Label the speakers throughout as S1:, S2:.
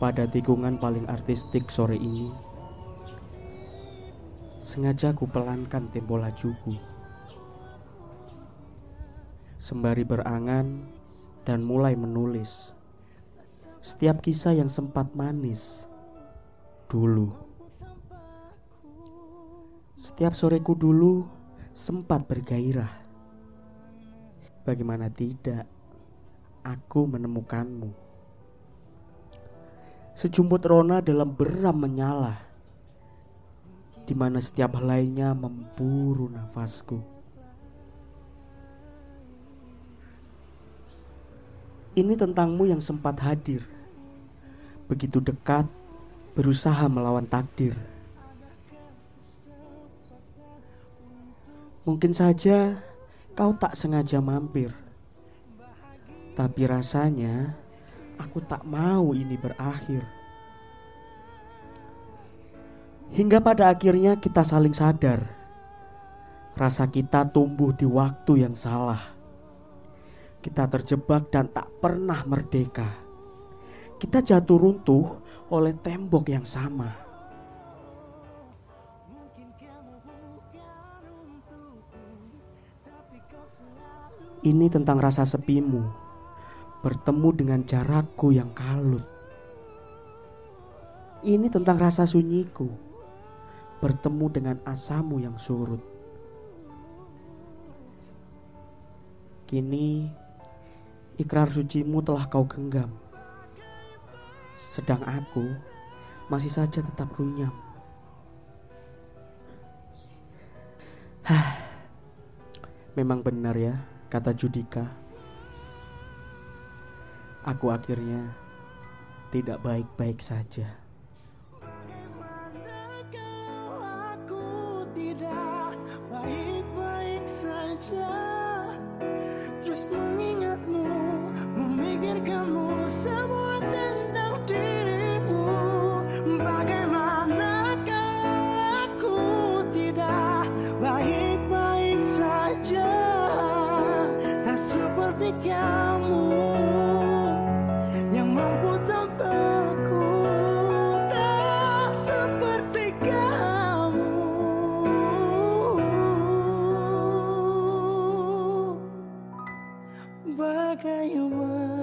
S1: pada tikungan paling artistik sore ini. Sengaja ku pelankan tempo lajuku. Sembari berangan dan mulai menulis setiap kisah yang sempat manis dulu. Setiap soreku dulu sempat bergairah. Bagaimana tidak, aku menemukanmu. Sejumput rona dalam beram menyala, di mana setiap helainya memburu nafasku. Ini tentangmu yang sempat hadir, begitu dekat, berusaha melawan takdir. Mungkin saja kau tak sengaja mampir, tapi rasanya aku tak mau ini berakhir. Hingga pada akhirnya kita saling sadar, rasa kita tumbuh di waktu yang salah. Kita terjebak dan tak pernah merdeka. Kita jatuh runtuh oleh tembok yang sama. Ini tentang rasa sepimu bertemu dengan jarakku yang kalut. Ini tentang rasa sunyiku bertemu dengan asamu yang surut. Kini ikrar sucimu telah kau genggam. Sedang aku masih saja tetap runyam. Hah, memang benar ya kata Judika. Aku akhirnya tidak baik-baik saja.
S2: Terus mengingatmu, memikirkanmu semua tentang dirimu. Bagaimana kalau aku tidak baik-baik saja? Tak seperti kamu Bagaimana?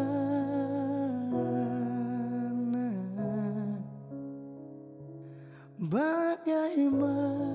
S2: Bagaimana?